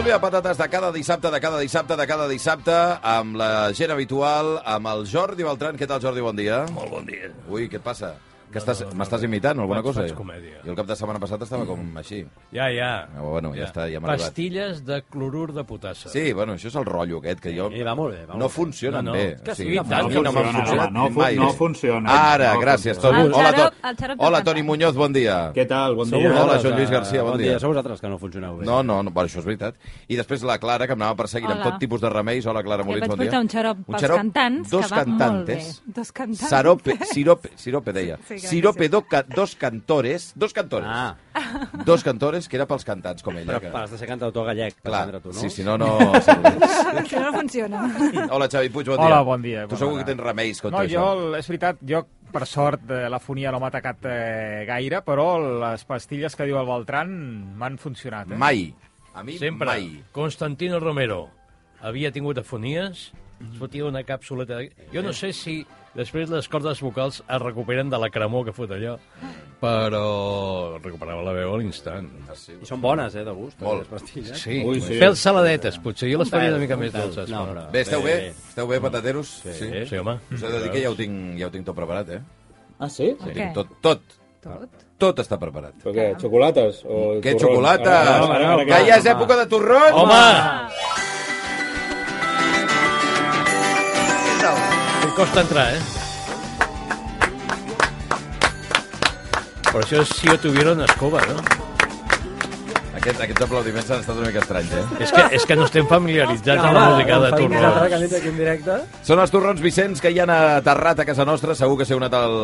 Tertúlia de patates de cada dissabte, de cada dissabte, de cada dissabte, amb la gent habitual, amb el Jordi Beltran. Què tal, Jordi? Bon dia. Molt bon dia. Ui, què et passa? Que estàs, m'estàs imitant o alguna Faig- cosa? faig comèdia. I el cap de setmana passat estava com així. Ja, ja. Ah, bueno, ja està, ja m'ha arribat. Pastilles de clorur de potassa. Sí, bueno, això és el rotllo aquest, que jo... Sí, va molt bé, va molt no bé. funcionen No, no, bé. que o sí, sigui, que no m'han funciona, no, no mai no funciona. Ara, No gràcies. Toni. Hola, To- Hola, Toni Muñoz, bon dia. Què tal? Bon dia. Hola, Joan Lluís eh, Garcia, bon dia. Sou vosaltres que no funcioneu bé. No, no, no, bueno, això és veritat. I després la Clara, que em anava perseguint amb tot tipus de remeis. Hola, Clara Molins, vaig bon dia. portar un xarop pels cantants, dos que va molt cantantes. bé. Dos cantants. Sarope, sirope, sirope deia. Sí. Sirope do, ca, dos cantores, dos cantores. Ah, Dos cantores que era pels cantants, com ella. però Que... has de ser cantautor gallec, per Clar, entendre tu, no? sí, si no, no... Si no funciona. Hola, Xavi Puig, bon dia. Hola, bon dia. Tu segur que tens remeis contra No, això. jo, és veritat, jo, per sort, eh, la fonia no m'ha atacat eh, gaire, però les pastilles que diu el Beltran m'han funcionat. Eh? Mai. A mi, Sempre. mai. Constantino Romero havia tingut afonies, es fotia una càpsuleta... De... Jo no sé si després les cordes vocals es recuperen de la cremor que fot allò, però recuperava la veu a l'instant. I són bones, eh, de gust, Molt. les pastilles. Sí, Ui, sí. pèls saladetes, potser. Jo les faria una mica més dolces. no, però- no. Bé, esteu bé? Esteu bé, patateros? Sí, sí, home. Us he de dir que ja ho tinc, ja ho tinc tot preparat, eh? Ah, sí? Ho Què? tinc tot, tot, Tot. tot està preparat. Però què, xocolates? O Què xocolata? Ara, ara, ara, ara, Que ja és època de torrons! Home! Em costa entrar, eh? Però això és si jo tuviera una escoba, no? Aquest, aquests aplaudiments han estat una mica estranys, eh? És que, és que no estem familiaritzats amb la música de directe. Són els torrons Vicenç que hi han aterrat a casa nostra. Segur que si heu anat al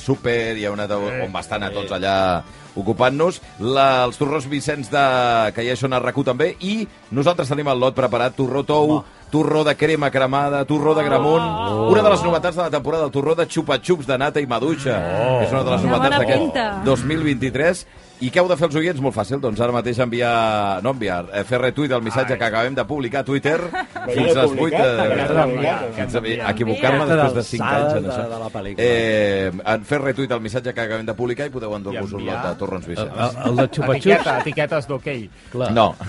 súper i heu anat a, on va estar anar tots allà ocupant-nos. Els torrons Vicenç de... que ja són a rac també. I nosaltres tenim el lot preparat. Torró tou, torró de crema cremada, torró de gramunt. Una de les novetats de la temporada, el torró de xupa-xups de nata i maduixa. Oh. És una de les novetats d'aquest pinta. 2023. I què heu de fer els oients? Molt fàcil, doncs ara mateix enviar, no enviar, eh, fer retuit del missatge que acabem de publicar a Twitter fins a les 8 de... Fins a equivocar-me després de 5 anys en això. de- de la pel·lícula. Eh, en fer retuit el missatge que acabem de publicar i podeu endur-vos un lot de torrons El, Vicenç. el, el de xupa-xups... Etiqueta, etiquetes d'ok. Clar. No.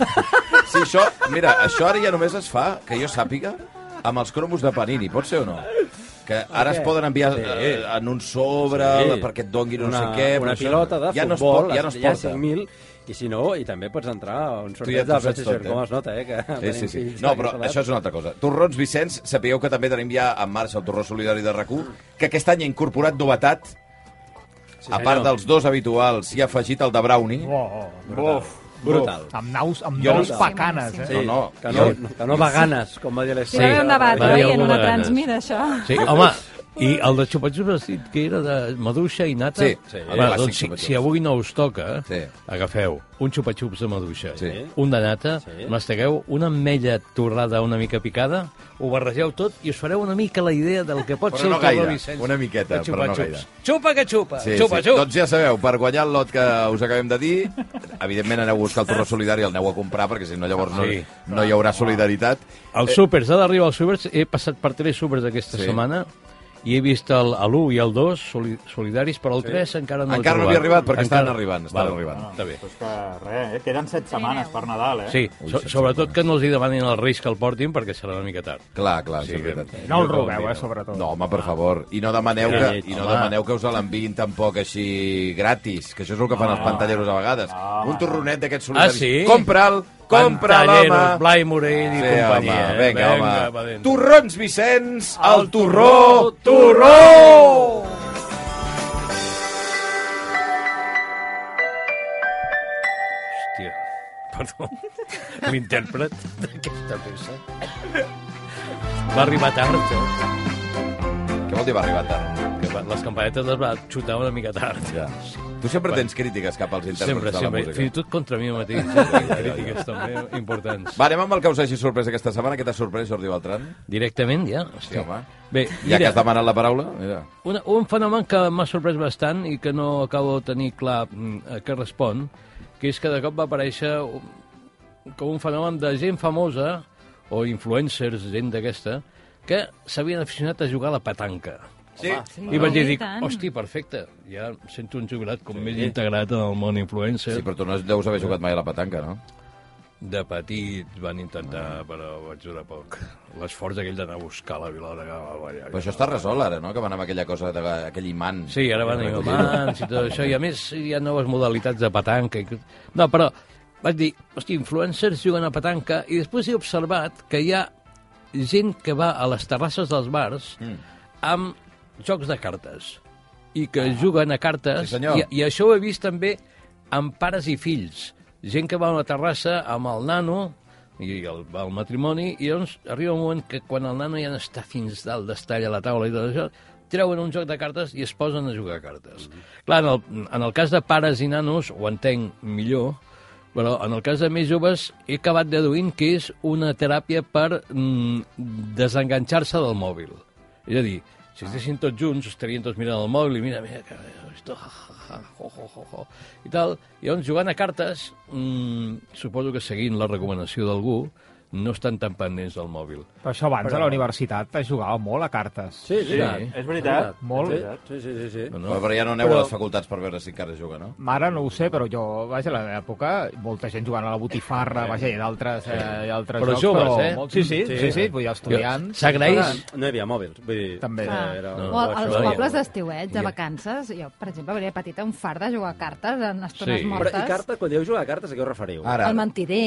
Sí, això, mira, això ara ja només es fa, que jo sàpiga, amb els cromos de Panini, pot ser o no? Que ara es poden enviar eh, en un sobre Sí. perquè et doni no una, sé què. una pilota de ja no es futbol, pot, ja no es porta. 5.000, i si no, i també pots entrar a un ja sorteig t'ho de PlayStation, tot, eh? com es nota, eh? Que Sí, sí, sí. No, però això és una altra cosa. Torrons Vicenç, sapigueu que també tenim ja en marxa el Torró Solidari de rac que aquest any ha incorporat novetat, Sí, a part dels dos habituals, s'hi ha afegit el de Brownie. Oh, oh. Uf, Brutal. Amb naus, amb Jo no- nous bacanes, eh? Sí, No, no, que no, que no va ganes, com va dir Sí, l'Esther. va haver un debat, oi, en una transmit, això. Sí, home, i el de xupa-xups has dit que era de maduixa i nata? Sí, Sí. clàssic doncs, si, si avui no us toca, Sí. agafeu un xupa-xups de maduixa, Sí. un de nata, Sí. mastegueu una ametlla torrada una mica picada, ho barregeu tot i us fareu una mica la idea del que pot Però ser no el gaire, Vicenç una miqueta, però no gaire. Xupa que xupa, Sí, xupa, sí. xupa. Doncs ja sabeu, per guanyar el lot que us acabem de dir, evidentment aneu a buscar el torró solidari i el aneu a comprar, perquè si no llavors no, Sí. no hi haurà solidaritat. Els súpers, ha d'arribar als súpers, he passat per tres súpers aquesta Sí. setmana i he vist el- l'1 i el 2 soli solidaris, però el 3 encara no Encara no havia arribat, perquè estan Encara- arribant, estan Val, arribant. Està bé. Pues que res, eh? Queden set setmanes per Nadal, eh? Sí, so sobretot que no els hi demanin als Reis que el portin perquè serà una mica tard. Clar, clar, Sí, sí, que-. No el robeu, eh, sobretot. No, home, per favor. I no demaneu, Sí, que, i no demaneu que us l'enviïn tampoc així gratis, que això és el que fan els pantalleros a vegades. Un torronet d'aquests solidaris. Ah, sí? Compra'l, compra'l, Pantalleros, home. Blai Morell i Sí, companyia. home, eh? vinga, va home. Torrons Vicenç, el torró, torró! Hòstia, perdó. L'intèrpret d'aquesta peça. Va arribar tard, eh? Què vol dir va arribar tard? Que les campanetes les va xutar una mica tard. Ja. Tu sempre tens crítiques cap als intèrprets Sempre, de la sempre. música. Fins i tot contra mi mateix. Eh? Crítiques també importants. Va, anem amb el que us hagi sorprès aquesta setmana. Què t'ha sorprès, Jordi Beltran? Directament, ja? Sí, home. Bé, Ja que has demanat la paraula, mira. Una, un fenomen que m'ha sorprès bastant i que no acabo de tenir clar mm, a què respon, que és que de cop va aparèixer un- com un fenomen de gent famosa o influencers, gent d'aquesta, que s'havien aficionat a jugar a la petanca. Sí. I vaig dir, dic, hosti, perfecte, ja em sento un jubilat com més integrat en el món influencer. Sí, però tu no deus haver jugat mai a la petanca, no? De petit van intentar, però vaig durar poc. L'esforç aquell d'anar a buscar la Vilada. Però això està resolt ara, no? Que van amb aquella cosa, de, aquell imant. Sí, ara van a imants i tot això, i a més hi ha noves modalitats de petanca. I... No, però vaig dir, hosti, influencers juguen a petanca, i després he observat que hi ha gent que va a les terrasses dels bars Mm. amb jocs de cartes i que juguen a cartes, Sí, senyor. i, i això ho he vist també amb pares i fills. Gent que va a una terrassa amb el nano i el, al matrimoni, i llavors arriba un moment que quan el nano ja està fins dalt d'estall a la taula i tot això, treuen un joc de cartes i es posen a jugar a cartes. Clar, en el, en el cas de pares i nanos ho entenc millor, però en el cas de més joves he acabat deduint que és una teràpia per mm, desenganxar-se del mòbil. És a dir, si estessin tots junts, estarien tots mirant el mòbil i mira, mira, que esto, jo, jo, jo, jo, i tal. I llavors, jugant a cartes, mm, suposo que seguint la recomanació d'algú, no estan tan pendents del mòbil. Per això abans a la universitat es jugava molt a cartes. Sí, sí. Sí. És veritat. Molt. Sí, sí, sí. sí. No, No. Però, però ja no aneu Però- a les facultats per veure si encara juga, no? Ara no ho sé, però jo, vaja, a la meva època, molta gent jugant a la botifarra, vaja, i d'altres eh, i altres Però jocs, joves, però... eh? Molt, sí, sí, sí, Sí. sí, sí, vull dir, estudiants... S'agraeix... No hi havia mòbils, vull dir... També. Clar. Era... No. O als pobles d'estiuets, de vacances, jo, per exemple, venia petita un fart de jugar a cartes en estones Sí. mortes. Però, I carta, quan dieu jugar a cartes, a què us referiu? Ara. El mentider...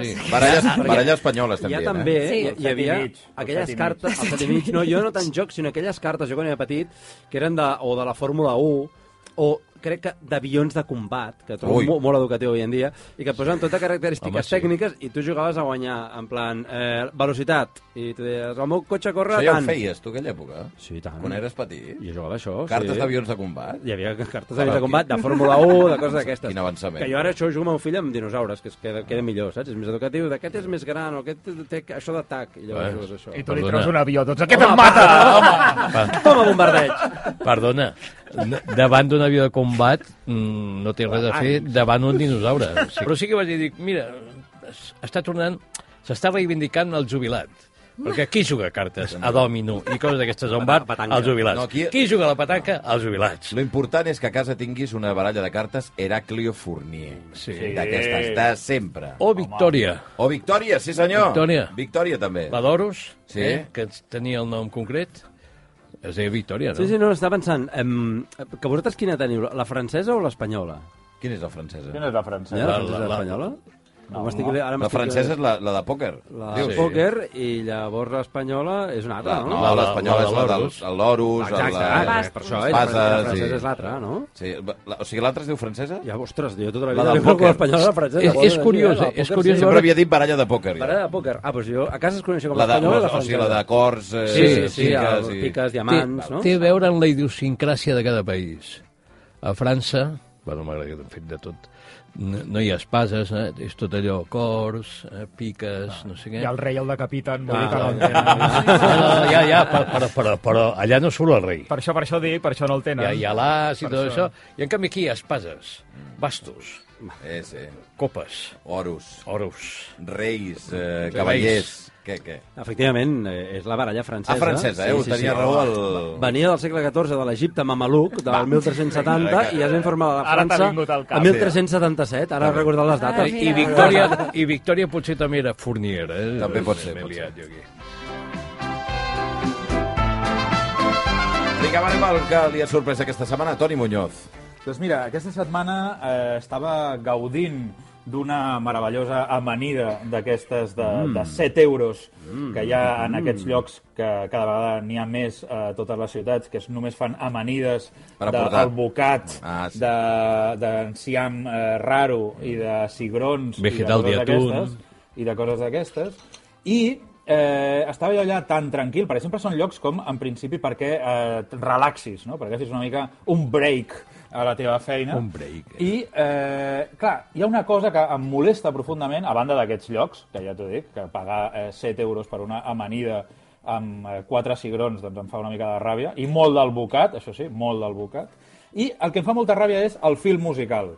Sí. Sí. Baralla, baralla espanyola, estem Hi ha dient, també, eh? Sí. hi, hi havia aquelles cartes, el set i mig, no, jo no tant jocs, sinó aquelles cartes, jo quan era petit, que eren de, o de la Fórmula 1, o crec que d'avions de combat, que trobo molt, molt educatiu avui en dia, i que et posen totes característiques Home, sí. tècniques i tu jugaves a guanyar, en plan, eh, velocitat, i tu deies, el meu cotxe corre Això ja ho tant. feies, tu, aquella època? Sí, tant. Quan eres petit? Jo jugava això, Cartes sí. d'avions de combat? Hi havia cartes d'avions de combat, de Fórmula 1, de coses d'aquestes. Quin avançament. Que jo ara això jugo amb meu fill amb dinosaures, que es queda, queda millor, saps? És més educatiu. D'aquest és més gran, o aquest té això d'atac. I llavors jugues això. I tu li treus un avió, doncs aquest em mata! Home! Toma, bombardeig! Perdona, davant d'un avió de combat mm, no té res a fer davant un dinosaure. Sí. Però sí que vaig dir, dic, mira, es- està tornant, s'està reivindicant el jubilat. Perquè qui juga cartes? A dòmino i coses d'aquestes bar? Petanca. Els jubilats. No, aquí- Qui juga a la petanca? Els jubilats. Lo important és que a casa tinguis una baralla de cartes Heraclio Fournier. Sí. D'aquestes, de sempre. O Victòria. O Victòria, sí senyor. Victòria. Victòria també. La d'Oros, Sí. eh, que tenia el nom concret, es deia Victòria, no? Sí, sí, no, estava pensant, em, que vosaltres quina teniu, la francesa o l'espanyola? Quina és la francesa? Quina és la francesa? la La- francesa la- i l'espanyola? No, m'estic- ara La francesa és la, la de pòquer. La de pòquer i llavors l'espanyola és una altra, La, no? no, La- l'espanyola la és la de del l'Horus. el l'Horus. Exacte, el- ah, Bastos. per això, eh? Bases, la francesa sí. és l'altra, no? Sí, la, o sigui, l'altra es diu francesa? Ja, ostres, jo tota la La vida li pòquer. l'espanyola la francesa. És- és curiós, eh? La? És curiós sí. Sempre havia dit baralla de pòquer. Baralla de pòquer. Ah, doncs jo a casa es coneix com La l'espanyola la o sigui, francesa. la de cors, eh, Sí, sí, sí, piques i- piques, té, diamants, no? té a veure amb la idiosincràsia de cada país. A França, bueno, m'agrada que t'han fet de tot, no, no hi ha espases, eh? és tot allò, cors, eh? piques, no sé què. I el rei el decapiten, Ah, que no. No, no, ja, ja, però, però, però, però allà no surt el rei. Per això, per això dic, per això no el tenen. Hi ha, hi ha l'as i Per tot això. això. I en canvi aquí hi ha espases, bastos, Eh, sí. copes, Horus, oros. reis, eh, cavallers... Què, què? Efectivament, eh, és la baralla francesa. Ah, francesa, eh? Ho tenia raó el... Venia del segle XIV de l'Egipte mameluc, del 1370, i es va informar a la França al cap. a 1377. Ara he recordat les dates. Ah, I, i, Victòria, I Victòria potser també era Fournier, eh? També pot ser, M'he pot liat jo aquí. Vinga, va, anem al que li ha sorprès aquesta setmana. Toni Muñoz. Doncs mira, aquesta setmana eh, estava gaudint d'una meravellosa amanida d'aquestes de, mm. de 7 euros que hi ha en aquests llocs que cada vegada n'hi ha més a totes les ciutats, que es només fan amanides del bocat, Ah, sí. de- d'enciam eh, raro i de cigrons Vegetal i de de coses d'aquestes, i de coses d'aquestes. I eh, estava jo allà tan tranquil, perquè sempre són llocs com, en principi, perquè eh, relaxis, no? perquè facis una mica un break a la teva feina. Un break. I, eh, clar, hi ha una cosa que em molesta profundament, a banda d'aquests llocs, que ja t'ho dic, que pagar eh, 7 euros per una amanida amb eh, quatre cigrons doncs em fa una mica de ràbia, i molt del bocat, això sí, molt del bocat. I el que em fa molta ràbia és el film musical.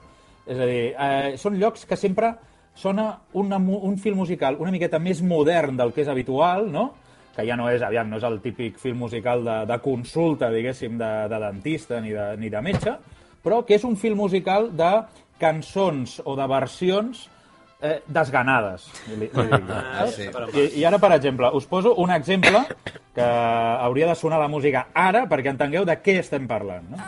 És a dir, eh, són llocs que sempre sona una, un film musical una miqueta més modern del que és habitual, no? que ja no és, aviam, no és el típic film musical de, de consulta, diguéssim, de, de dentista ni de, ni de metge, però que és un film musical de cançons o de versions eh, desganades. Li, li dic, Ah, sí. I, I ara, per exemple, us poso un exemple que hauria de sonar la música ara perquè entengueu de què estem parlant. No?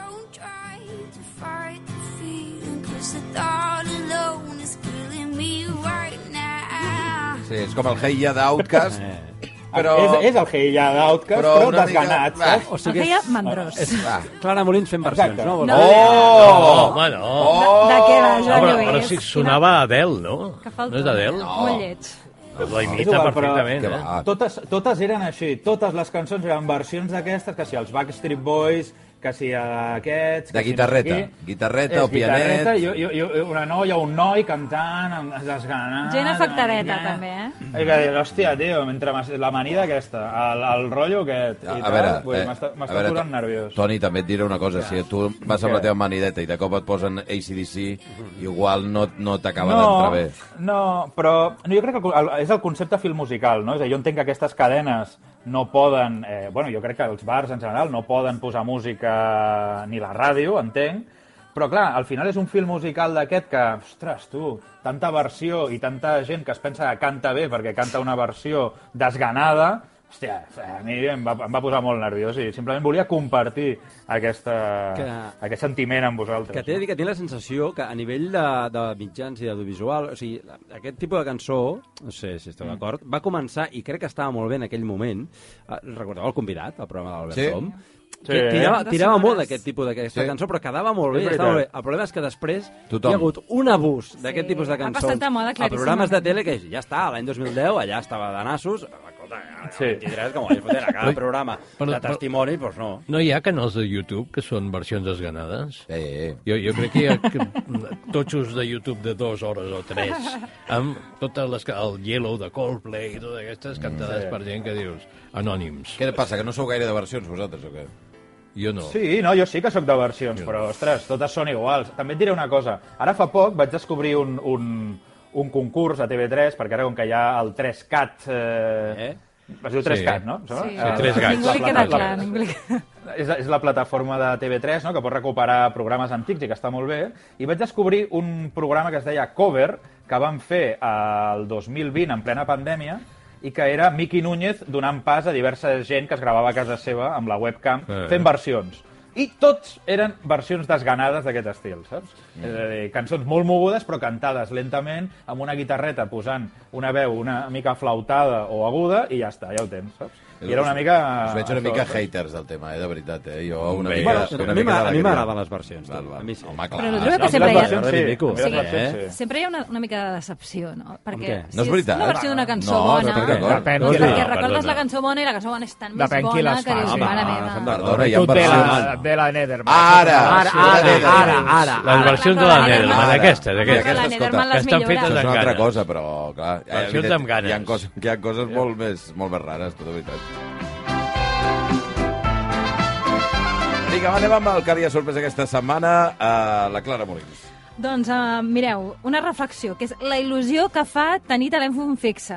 Sí, és com el Hey Ya d'Outcast, però... És, és el Hey Ya d'Outcast, Però però, mica- desganat, Va. saps? O El sigui, feia és mandrós. Va. Clara Molins fent versions, Exacte. no? No. Oh! Home, no. Oh! De què va, No, Joan però, Lluís? però si sonava Adele, no? Que falta. No és Adele? Molt lleig. La És imita igual, però- perfectament, Que eh? Totes, totes eren així, totes les cançons eren versions d'aquestes, que si els Backstreet Boys, que si aquests... De que si guitarreta. no. Guitarreta o pianet. guitarreta, i, i, i, una noia, un noi cantant, amb- desganant... Gent afectadeta, eh? també, eh? I que dir, hòstia, tio, mentre m'has- la manida aquesta, el, el rotllo aquest, i A tal, veure, vull dir, eh, m'està a veure, posant nerviós. Toni, també et diré una cosa. Si tu vas amb la teva manideta i de cop et posen ACDC, igual no, no t'acaba no, d'entrar bé. No, però no, jo crec que el, és el concepte film musical, no? És a dir, jo entenc que aquestes cadenes no poden... Eh, bueno, jo crec que els bars en general no poden posar música ni la ràdio, entenc, però clar, al final és un film musical d'aquest que, ostres, tu, tanta versió i tanta gent que es pensa que canta bé perquè canta una versió desganada, hòstia, a mi em va, em va posar molt nerviós i simplement volia compartir aquesta, Que- aquest sentiment amb vosaltres. Que t'he de dir que tinc la sensació que a nivell de, de mitjans i d'audiovisual, o sigui, aquest tipus de cançó, no sé si esteu d'acord, va començar, i crec que estava molt bé en aquell moment, eh, recordeu el convidat, el programa d'Albert Sí. Tom? Sí. Que tirava, tirava molt d'aquest tipus d'aquesta Sí. cançó, però quedava molt bé, estava molt bé. El problema és que després Tothom. hi ha hagut un abús d'aquest Sí. tipus de Ha cançons passat de moda a programes de tele que ja està, l'any 2010 allà estava de nassos, escolta, ara Sí. 23, com vaig fotre a cada programa Però- de testimoni, doncs no. No hi ha canals de YouTube que són versions desganades? Eh, eh. Jo, jo crec que hi ha que- totxos de YouTube de dues hores o tres amb totes les... que- el Yellow de Coldplay i totes aquestes cantades Sí. per gent que dius anònims. Què passa, que no sou gaire de versions vosaltres o què? Jo no. Sí, no, jo sí que sóc de versions, però, ostres, totes són iguals. També et diré una cosa. Ara fa poc vaig descobrir un, un, un concurs a TV3, perquè ara com que hi ha el 3CAT... Eh, Eh? Es diu 3CAT, no? Em sembla? Sí. Eh, Tres gats. Ningú li la- queda la- clar, ningú li queda... és, és la plataforma de TV3 no? que pot recuperar programes antics i que està molt bé. I vaig descobrir un programa que es deia Cover, que van fer el 2020 en plena pandèmia, i que era Miqui Núñez donant pas a diversa gent que es gravava a casa seva amb la webcam Eh. fent versions. I tots eren versions desganades d'aquest estil, saps? És a dir, cançons molt mogudes però cantades lentament, amb una guitarreta posant una veu una mica flautada o aguda i ja està, ja ho tens, saps? I era una mica... Us veig una mica saps? haters del tema, eh, de veritat. Eh? Jo una Bé. mica... Bueno, una a mi mica de a mi m'agraden les versions, Val, tu. val. A mi sí. Home, clar. Però no trobeu que sempre hi ha... sí. Sí. sí. Sempre hi ha una, una mica de decepció, no? Perquè què? si No és veritat. una versió d'una cançó No, bona... no d'acord. Depèn perquè la- recordes la cançó bona i la cançó bona és tan més Depèn qui bona que dius, Home, mare meva. Perdona, hi ha de versions... la, de la Nederman. Ara! Ara, ara, de la ara, ara. Les versions de la Nederman- aquestes, aquestes. la escolta, que estan fetes Això és una altra ganes. cosa, però, clar... eh, Versions evident- amb ganes. Hi ha coses, molt més, molt més rares, tota veritat. Vinga, va, anem amb el que havia sorprès aquesta setmana, uh, la Clara Molins. Doncs uh, mireu, una reflexió, que és la il·lusió que fa tenir telèfon fixe.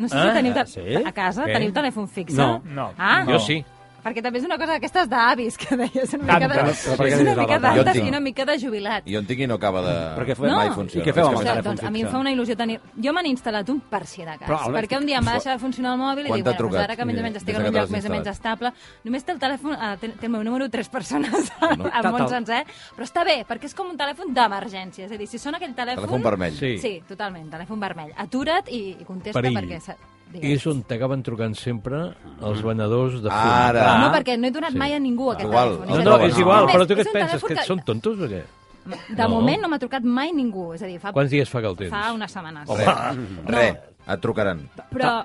No sé Ah, si teniu... te- sí? A casa Què? teniu telèfon fixe? No. No. Ah, Jo sí. Perquè també és una cosa d'aquestes d'avis, que deies una mica de... És una mica d'altes i una mica de jubilat. Jo en tinc i no acaba de... Perquè fe- mai No. funciona. I què feu amb el telèfon doncs a mi em fa una il·lusió tenir... Jo m'han instal·lat un per si de cas, Però, perquè un dia em va deixar de funcionar el mòbil i dic, bueno, doncs ara que més o menys estic en un lloc més o menys estable, només té el telèfon, eh, té, el meu número tres persones No. al món sencer, però està bé, perquè és com un telèfon d'emergència, és a dir, si sona aquell telèfon... Telèfon vermell. Sí. Totalment, telèfon vermell. Atura't i, i contesta perquè... I digues. és on t'acaben trucant sempre els venedors de fum. Ara. No, perquè no he donat Sí. mai a ningú aquest Igual. telèfon. No, No, no, és igual, només però tu què et penses? telèfon Que són tontos o què? De No. moment no m'ha trucat mai ningú, és a dir, fa, Quants dies fa que el tens? fa unes setmanes. Re, re, et trucaran. Però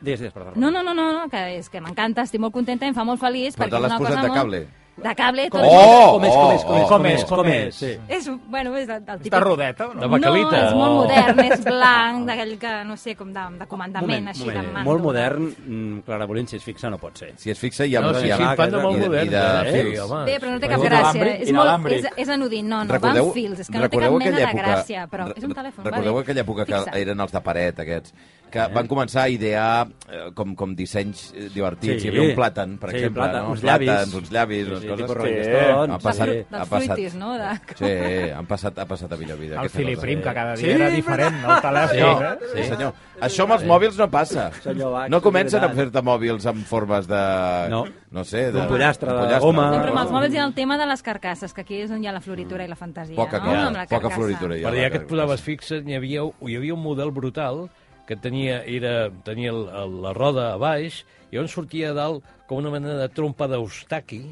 Digues, digues, perdó. No, no, no, no, no, que és que m'encanta, estic molt contenta, em fa molt feliç. Però te l'has posat de molt- cable? De cable, tot. Oh! Com és, com és, com és, oh, com és, com és? Sí. És, bueno, és el, el típic... Està rodeta o De no? bacalita. No, és molt Oh. modern, és blanc, d'aquell que, no sé, com de, de comandament, Moment, així, moment. de mando. Molt modern, mm, Clara Bolín, si es fixa, no pot ser. Si es fixa, hi ha... No, ha- sí, fan de molt i de- modern. i de eh? fils. home. Bé, però no té cap és gràcia. És, molt, és, és anodin, no, no, Recordeu- va amb fils. És que no té cap mena de gràcia, però és un telèfon. Recordeu va bé. aquella època que Fixa. eren els de paret, aquests, que van començar a idear eh, com, com dissenys eh, divertits. Sí. Hi havia un plàtan, per Sí, exemple, plàtan, no? uns llavis. Plàtans, uns llavis, Sí, unes sí, coses. tipus Sí. Ha passat, sí. Ha passat. fruitis, no? De... Sí, han passat, ha passat a millor vida. El aquesta Philip cosa. Prim, que cada dia Sí, era diferent, no? El telèfon, Sí, eh? sí, senyor. Això amb els mòbils no passa. Senyor Bach, No comencen a fer-te mòbils amb formes de... No. No sé, de... D'un pollastre, de goma. No, però amb els mòbils hi ha el tema de les carcasses, que aquí és on hi ha la floritura i la fantasia, Poca, no? la poca floritura. hi ha, Per ja que et posaves fixe, hi havia, hi havia un model brutal que tenia, era, tenia el, el, la roda a baix i on sortia a dalt com una mena de trompa d'Eustaqui.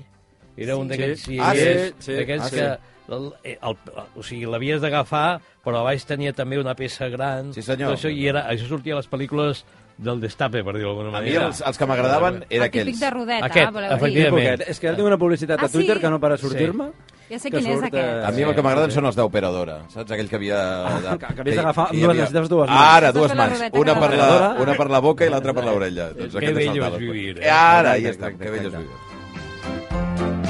Era un d'aquells Sí. Ah, sí? d'aquells Ah, sí. que... El, el, el, o sigui, l'havies d'agafar, però a baix tenia també una peça gran. Sí, senyor. Això, I era, això sortia a les pel·lícules del Destape, per dir-ho d'alguna A mi manera. els, els que m'agradaven eren El típic aquells. de rodeta, Aquest, voleu dir? efectivament. És que ara tinc una publicitat a Ah, sí? Twitter que no para sortir-me. Ja sé que quin és aquest. eh, A mi el que m'agraden són els d'operadora, saps? Aquell que havia... Ah, que- que havies d'agafar amb dues- necessites dues mans. Ara, dues mans. Una per, la, una per la boca i l'altra per l'orella. Doncs Que bello és vivir, eh? Ara, ja està, que bello és vivir.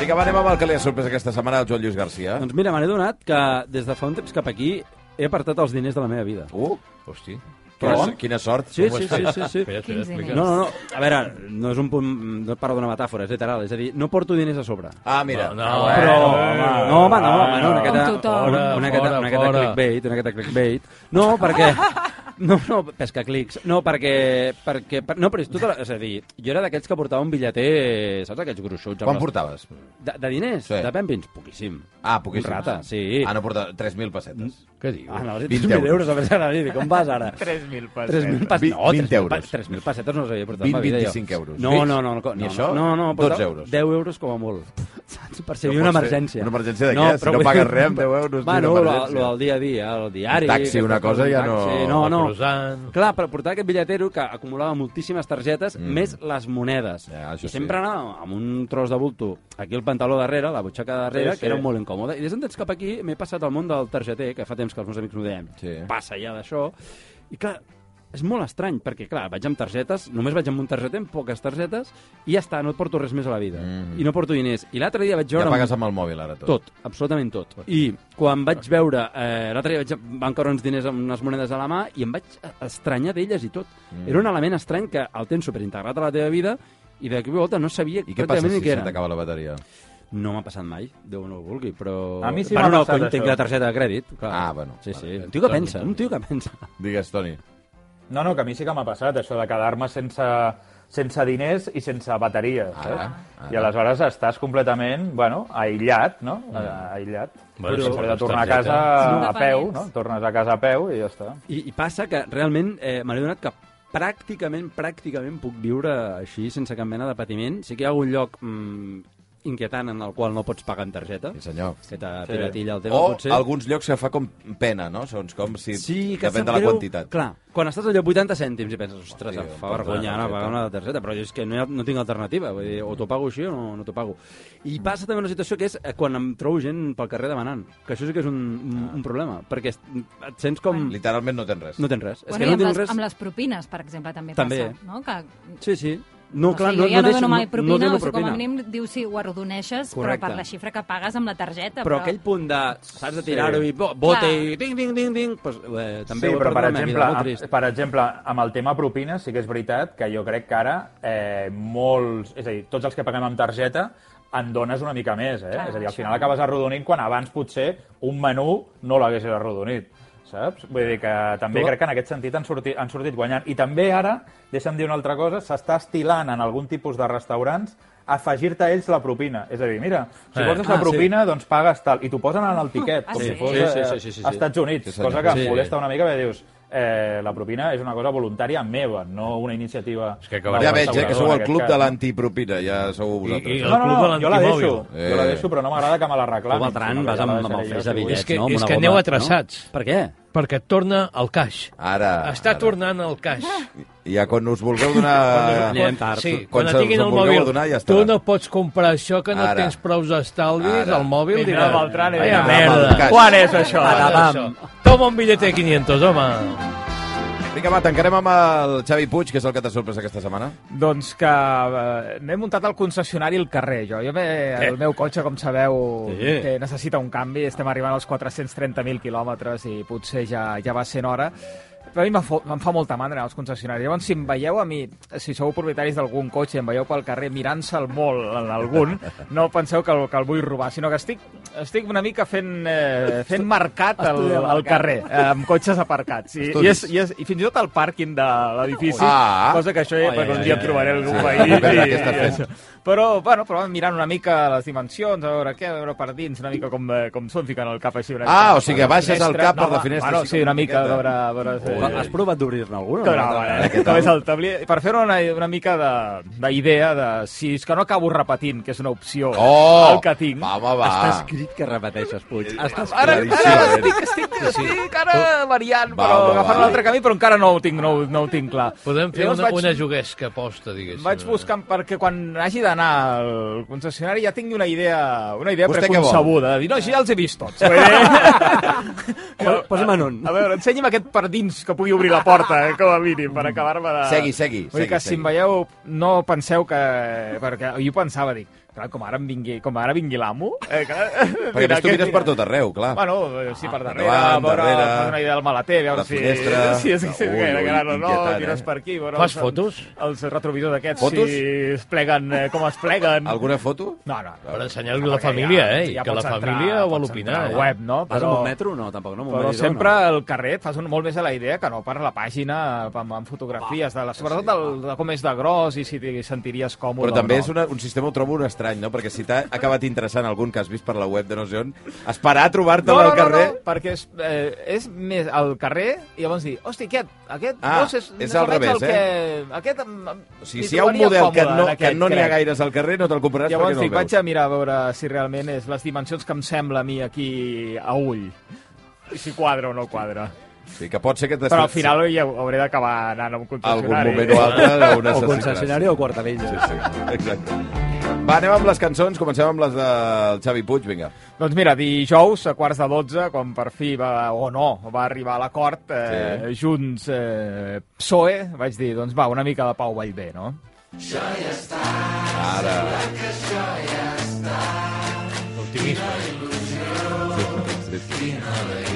Vinga, va, anem amb el que li ha sorprès aquesta setmana al Joan Lluís Garcia. Doncs mira, me n'he donat que des de fa un temps cap aquí he apartat els diners de la meva vida. Uh, Hosti. Quina, Com? quina sort. Sí, sí, sí, sí, sí. No, no, no. A veure, no és un punt... No parlo d'una metàfora, és literal. És a dir, no porto diners a sobre. Ah, mira. No, no, Però... home, No, home, no, home, no, una tothom. Una, una Fora, una fora. clickbait, una miqueta clickbait. No, perquè... No, no, pesca clics. No, perquè... perquè per, no, però és, tota la, és a dir, jo era d'aquells que portava un bitlleter, saps, aquells gruixuts? Quan les- portaves? De, de diners? Sí. De pèmpins? Poquíssim. Ah, poquíssim. Rata, sí. Ah, no portava 3.000 pessetes. Què dius? Ah, no, 20 20 euros. euros. a pensar, David, com vas ara? 3.000 pessetes. 3.000 pessetes. No, 20 3.000 euros. pe- 3.000 pessetes no s'havia portat 20, en la vida, 25 jo. euros. No, Fix? no, no. no Ni no, això? No, no, 12 portava euros. 10 euros com a molt. Saps? Per si hi No havia una emergència. Una emergència de què? Si però no pagues dir- res amb 10 euros, Bueno, ni una lo, emergència. lo del dia a dia, el diari... Un taxi, una cosa, ja no- No, El no. Croissant. Clar, per portar aquest bitlletero que acumulava moltíssimes targetes, Mm. més les monedes. Ja, I sí. sempre anava amb un tros de bulto aquí al pantaló darrere, la butxaca darrere, Sí, sí. que era molt incòmode. I des d'un temps cap aquí m'he passat al món del targeter, que fa temps que els meus amics m'ho deien. Sí. Passa ja d'això. I clar, és molt estrany, perquè clar, vaig amb targetes, només vaig amb un targeter, amb poques targetes, i ja està, no et porto res més a la vida. Mm. I no porto diners. I l'altre dia vaig veure... Ja pagues amb el mòbil, ara, tot. tot, absolutament tot. I quan vaig veure, eh, l'altre dia vaig, van caure uns diners amb unes monedes a la mà i em vaig estranyar d'elles i tot. Mm. Era un element estrany que el tens superintegrat a la teva vida i de cop i volta no sabia I què passa pràcticament si ni què se era. t'acaba la bateria? No m'ha passat mai, Déu no ho vulgui, però... A mi sí bueno, m'ha no, passat cony, tinc això. la targeta de crèdit. Clar. Ah, bueno, Sí, sí. Un tio que Toni, pensa, Toni. un tio que pensa. Digues, Toni. No, no, que a mi sí que m'ha passat, això de quedar-me sense, sense diners i sense bateria, Ara, ara. I aleshores estàs completament, bueno, aïllat, no? Mm. Aïllat. Bueno, Però, de tornar a casa a peu, no? Tornes a casa a peu i ja està. I, I passa que realment eh, me n'he donat que pràcticament, pràcticament puc viure així sense cap mena de patiment. Sí que hi ha algun lloc mm, inquietant en el qual no pots pagar amb targeta. Sí, senyor. Que te Sí. piratilla el tema, O potser. alguns llocs que fa com pena, no? Segons com, si... Sí, que depèn de la greu. quantitat. Clar, quan estàs allò 80 cèntims i penses, ostres, em fa vergonya anar a la pagar una targeta, però jo és que no, hi ha, no tinc alternativa, vull dir, o t'ho pago així o no, no t'ho pago. I passa també una situació que és eh, quan em trobo gent pel carrer demanant, que això sí que és un, un, un problema, perquè et sents com... Literalment no tens res. No tens res. És Bueno, que i no amb, les, res... amb les propines, per exemple, també, També. passa. No? Que, Sí, sí. No, o clar, sigui, no, jo ja no, deixo- dono mai no propina, dono o sigui, com a propina. mínim dius si ho arrodoneixes, Correcte. però per la xifra que pagues amb la targeta. Però aquell punt de, saps, de Sí. tirar-ho i bo- bote Clar. i ding, ding, ding, ding, pues, eh, també sí, ho he però per exemple, vida, per exemple, amb el tema propines sí que és veritat que jo crec que ara eh, molts, és a dir, tots els que paguem amb targeta en dones una mica més, eh? Clar, és a dir, al això. final acabes arrodonint quan abans potser un menú no l'haguessis arrodonit, saps? Vull dir que també Tu- crec que en aquest sentit han sortit, han sortit guanyant. I també ara, deixa'm dir una altra cosa, s'està estilant en algun tipus de restaurants afegir-te a ells la propina. És a dir, mira, si Eh. poses Ah, la propina, doncs pagues tal. I t'ho posen en el tiquet, Ah, com sí? si fos Sí, sí, eh, sí, sí, sí, sí. als Estats Units, Sí, cosa que Sí. em molesta una mica, perquè dius, eh, la propina és una cosa voluntària meva, no una iniciativa... És que Ja veig, eh, que sou el club de l'antipropina, ja sou vosaltres. I- i- eh? el No, no, club no, de jo la deixo, l'antimòbil. jo la Eh. deixo, però no m'agrada que me la reclamin. Com el tran, sinó que vas amb, amb el jo, de bitllets, És que- no? És que aneu no? atrasats. Per què? Perquè et torna el caix. Ara. Està ara. tornant el caix. I ja quan us vulgueu donar... Anirem tard. Sí, Quan quan, us el mòbil, donar, ja tu no pots comprar això que no Ara. tens prous estalvis Ara. al mòbil. Vindrà diràs, Beltrán i "Vaya dirà, merda. "Amb el caix". Quan és això? Quan Adabam. això? Toma un bitllet de 500, home. Vinga, va, tancarem amb el Xavi Puig, que és el que t'ha sorprès aquesta setmana. Doncs que eh, m'he muntat al concessionari al carrer, jo. jo me, el meu cotxe, com sabeu, Sí. que necessita un canvi. Estem arribant als 430.000 quilòmetres i potser ja, ja va sent hora. Però a mi em fa, em fa molta mandra als concessionaris. Llavors, si em veieu a mi, si sou propietaris d'algun cotxe i em veieu pel carrer mirant-se'l molt en algun, no penseu que el, que el vull robar, sinó que estic, estic una mica fent, eh, fent mercat al, al carrer, eh, amb cotxes aparcats. I, i, és, i, és, I fins i tot al pàrquing de l'edifici, Ah. cosa que això ja, ai, un dia ai, trobaré algun sí. veí. Veure i-. Però, bueno, però mirant una mica les dimensions, a veure què, a veure per dins, una mica com, eh, com són ficant el cap així. Una Ah, mica o sigui que baixes el cap per No, la finestra, Bueno, sí, una mica, a veure... A veure Ui. Has provat d'obrir-ne alguna? que no, Què tal? com és el tabler, per fer una, una mica de- d'idea de, de si és que no acabo repetint, que és una opció Oh! el que tinc. Va, home, va. Està escrit que repeteixes, Puig. Està escrit. Ara, ara estic, estic, estic ara variant, Va, però va, agafant va. un altre camí, però encara no ho tinc, no, ho- no ho tinc clar. Podem fer Llavors una, vaig- una juguesca aposta, diguéssim. Vaig buscant perquè quan hagi d'anar al concessionari ja tingui una idea, una idea Vostè què vol? preconcebuda. De dir, no, això ja els he vist tots. Vull dir... Posa- Posa'm en un. A veure, ensenyi'm aquest per dins que pugui obrir la porta, eh, com a mínim, per acabar-me de... Segui, segui, Vull dir segui, que si segui. em veieu, no penseu que... Perquè jo pensava, dic, clar, com ara, em vingui, com ara vingui l'amo... Eh, que... Perquè a més tu mires per tot arreu, clar. Bueno, sí, per darrere, Endavant, veure, darrere, fas una idea del maleter, veure la si... finestra. Si és, si és Ui, gaire gran o no, inquietant, tires eh? per aquí. Veure Fas els- fotos? Els retrovisors aquests, Fotos? si es pleguen, eh, com es pleguen. Alguna foto? No, no. Per ensenyar-li a la família, ja- eh? ja que la pots entrar- família vol opinar. entrar Eh? web, no? Vas Però, amb un metro? No, tampoc no. però sempre no. al carrer et fas un, molt més a la idea que no per la pàgina amb, amb fotografies, de la, sobretot del, de com és de gros i si t'hi sentiries còmode Però també no. és una, un sistema, ho trobo un estrany, no? Perquè si t'ha acabat interessant algun que has vist per la web de no sé on, esperar a trobar-te no, no, al carrer... No, no, perquè és, eh, és més al carrer i llavors dir, hosti, aquest, aquest Ah, gros és, és o al revés, el que, Aquest, O sigui, si hi ha un model que no, aquest, no n'hi ha gaires al carrer, no te'l compraràs Llavors perquè no dic, el vaig veus. a mirar a veure si realment és les dimensions que em sembla a mi aquí a ull. I si quadra o no quadra. Sí, que pot ser que Però al final ja hauré d'acabar anant a un algun concessionari. moment o altre ho O necessitaràs. concessionari o quartavella. Sí, sí, exacte. Va, anem amb les cançons, comencem amb les del Xavi Puig, vinga. Doncs mira, dijous, a quarts de 12, quan per fi va, o no, va arribar a l'acord, eh, Sí. Junts, eh, PSOE, vaig dir, doncs va, una mica de Pau Vallvé, no? Ara. Optimisme. Sí, sí.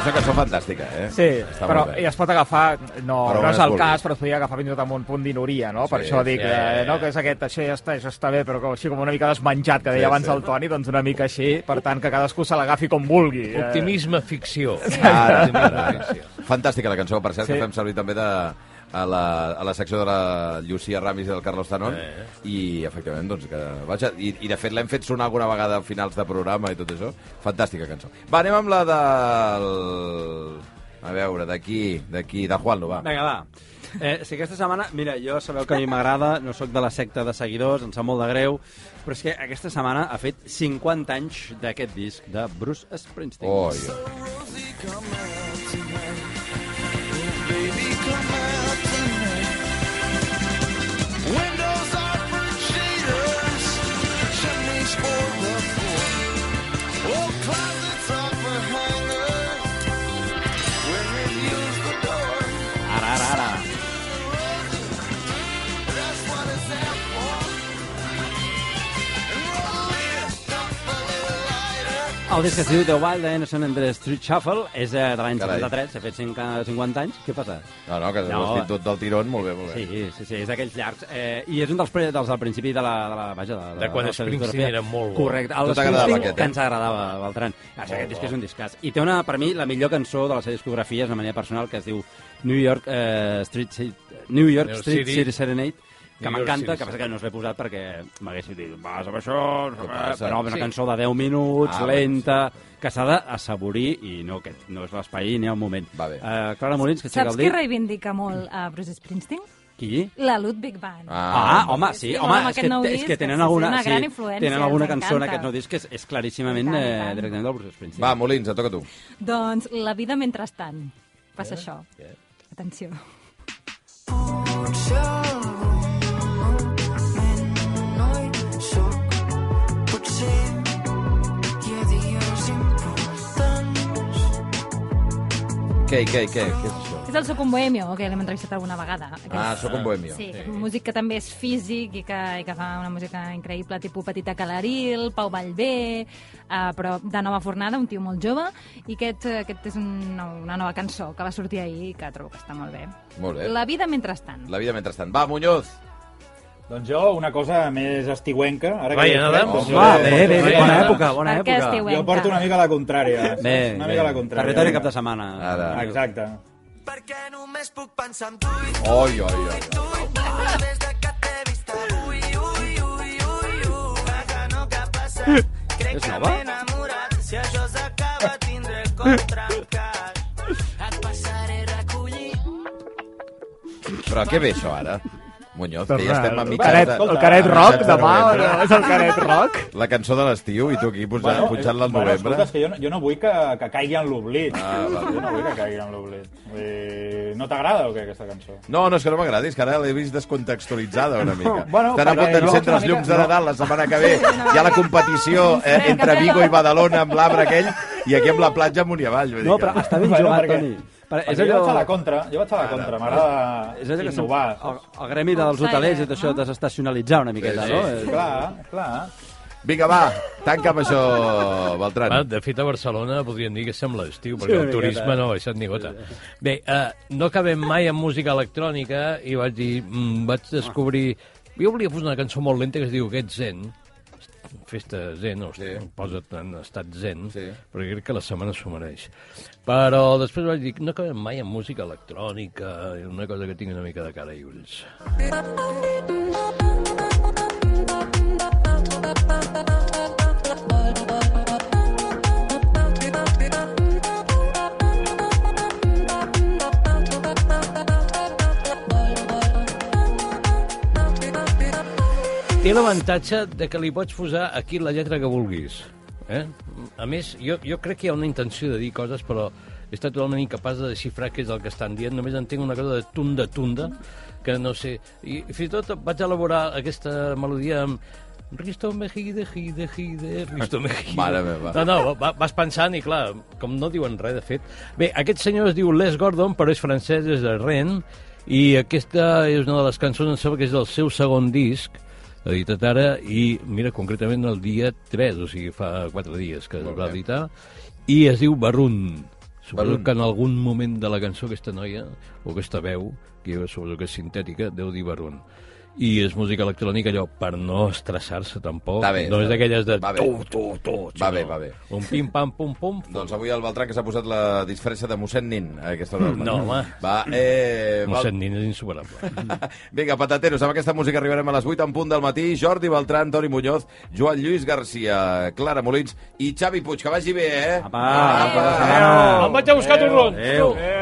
És una cançó fantàstica, eh? Sí, Està però i es pot agafar, no, Però no és el cas, però es podria agafar fins i tot amb un punt d'inoria, no? Per Sí, això dic, sí, eh, no, que és aquest, això ja està, això està bé, però com, així com una mica desmenjat, que deia Sí, abans sí. el Toni, doncs una mica així, per tant, que cadascú se l'agafi com vulgui. Eh, Optimisme ficció. Ara, Optimisme ara. ficció. Fantàstica la cançó, per cert, Sí. que fem servir també de, a, la, a la secció de la Llucia Ramis i del Carlos Tanon Eh. i efectivament doncs que vaja, i, i de fet l'hem fet sonar alguna vegada a finals de programa i tot això, fantàstica cançó va, anem amb la del a veure, d'aquí d'aquí, de Juan, va Vinga, va. Eh, si aquesta setmana... Mira, jo sabeu que a mi m'agrada, no sóc de la secta de seguidors, em sap molt de greu, però és que aquesta setmana ha fet 50 anys d'aquest disc de Bruce Springsteen. Oi, Windows El disc es diu The Wild and Innocent and the Street Shuffle, és eh, de l'any Carai. 73, s'ha fet 5, 50 anys. Què passa? no, no, que No. has dit tot del tirón, molt bé, molt bé Sí, sí, sí, és d'aquells llargs. Eh, I és un dels, dels del principi de la... De, la, vaja, de, De quan la Springsteen era molt bo. Correcte. El Springsteen, aquest, eh? que ens agradava, Beltran. Ah, sí, aquest disc és un discàs. I té una, per mi, la millor cançó de la seva discografia, és una manera personal, que es diu New York, eh, Street, New York New Street City. City Serenade, que m'encanta, que passa que no us l'he posat perquè m'haguéssiu dit, vas amb això, passa? però una Sí. cançó de 10 minuts, Ah, lenta, que s'ha d'assaborir i no, que no és l'espai ni el moment. Va bé. Uh, Clara Molins, que aixeca Saps el qui dit. reivindica molt a Bruce Springsteen? Qui? La Ludwig Band. Ah, home, sí, Sí, home, és que, nou és disc, que tenen sí, sí, alguna, una sí, gran influència, tenen alguna cançó en aquest nou disc que és, és claríssimament tant, eh, tant. directament del Bruce Springsteen. Va, Molins, et toca a tu. Doncs la vida mentrestant. Eh? Passa això. Atenció. Potser Què, què, què? Què és això? És el Soc un Bohemio, que l'hem entrevistat alguna vegada. Aquest- Ah, Soc un bohemio. Sí, sí. músic que també és físic i que, i que fa una música increïble, tipus Petita Calaril, Pau Vallvé, uh, però de nova fornada, un tio molt jove, i aquest, eh, aquest és un nou, una nova cançó que va sortir ahir i que trobo que està molt bé. Molt bé. La vida mentrestant. La vida mentrestant. Va, Muñoz. Doncs jo, una cosa més estiuenca. Ara que Vaja, nada. fred, doncs jo- Va, bé, bé, bé, bona època, bona època. Jo porto una mica la contrària. Bé, una bé. mica la contrària. Territori cap de setmana. Ara. Exacte. Perquè només puc pensar en tu i Oi, oi, oi. tu i tu des de que t'he vist ui, ui, ui, ui, ui vaja, no que ha passat crec És que m'he enamorat si això s'acaba tindré el cor trencat et passaré Però què ve això, ara? Muñoz, que ja estem a el mitjans caret, de... el caret rock demà, no? És el caret rock? La cançó de l'estiu i tu aquí posant, bueno, pujant-la al bueno, novembre. escolta, és que jo, no- jo no vull que, que caigui en l'oblit. Ah, jo no vull que caigui en l'oblit. Dir, No t'agrada o què, aquesta cançó? No, no, és que no m'agrada, és que ara l'he vist descontextualitzada una mica. Bueno, Estan a punt d'encendre no, els llums de no. Nadal la setmana que ve. Hi ha la competició eh, entre Vigo i Badalona amb l'arbre aquell i aquí amb la platja amunt i avall. Vull dir No, però està ben Bueno, jugat, perquè- Toni. Per, Perquè és jo vaig a la allò... contra, jo vaig a la contra, m'agrada És allò que innovar. el, el gremi dels hotelers és això, desestacionalitzar una miqueta, Sí, no? sí. Eh, Clar, clar. Vinga, va, tanca amb això, Beltran. Va, de fet, a Barcelona podríem dir que sembla estiu, Sí, perquè una el turisme no ha baixat ni gota. Bé, uh, no acabem mai amb música electrònica i vaig dir, mm, vaig descobrir... Jo volia posar una cançó molt lenta que es diu Get Zen, festa zen, o Sí. posa't en estat zen, Sí. sí. perquè crec que la setmana s'ho mereix. Però després vaig dir, no acabem mai amb música electrònica, una cosa que tingui una mica de cara i ulls. Té l'avantatge de que li pots posar aquí la lletra que vulguis. Eh? A més, jo, jo crec que hi ha una intenció de dir coses, però he estat totalment incapaç de desxifrar què és el que estan dient. Només entenc una cosa de tunda-tunda, que no sé... I fins i tot vaig elaborar aquesta melodia amb Risto Mejide, Gide, Gide, Risto Mejide. Mare meva. No, no, va, vas pensant i, clar, com no diuen res, de fet... Bé, aquest senyor es diu Les Gordon, però és francès, és de Rennes, i aquesta és una de les cançons, em sembla que és del seu segon disc, editat ara, i mira, concretament el dia 3, o sigui, fa 4 dies que es va editar, i es diu Barun. Suposo que en algun moment de la cançó aquesta noia, o aquesta veu, que jo suposo que és sintètica, deu dir Barun. I és música electrònica allò per no estressar-se tampoc. Va bé, no és d'aquelles de Va bé. tu, tu, tu. Va bé, va bé. Un pim-pam-pum-pum. Doncs avui el Beltran que s'ha posat la disfressa de mossèn Nin a aquesta hora. No, home. Va, eh... Mossèn Nin és insuperable. Vinga, patateros, amb aquesta música arribarem a les 8 en punt del matí. Jordi Beltran, Toni Muñoz, Joan Lluís Garcia, Clara Molins i Xavi Puig. Que vagi bé, eh? Apa, apa. Em vaig a buscar torrons. Adéu. Adéu.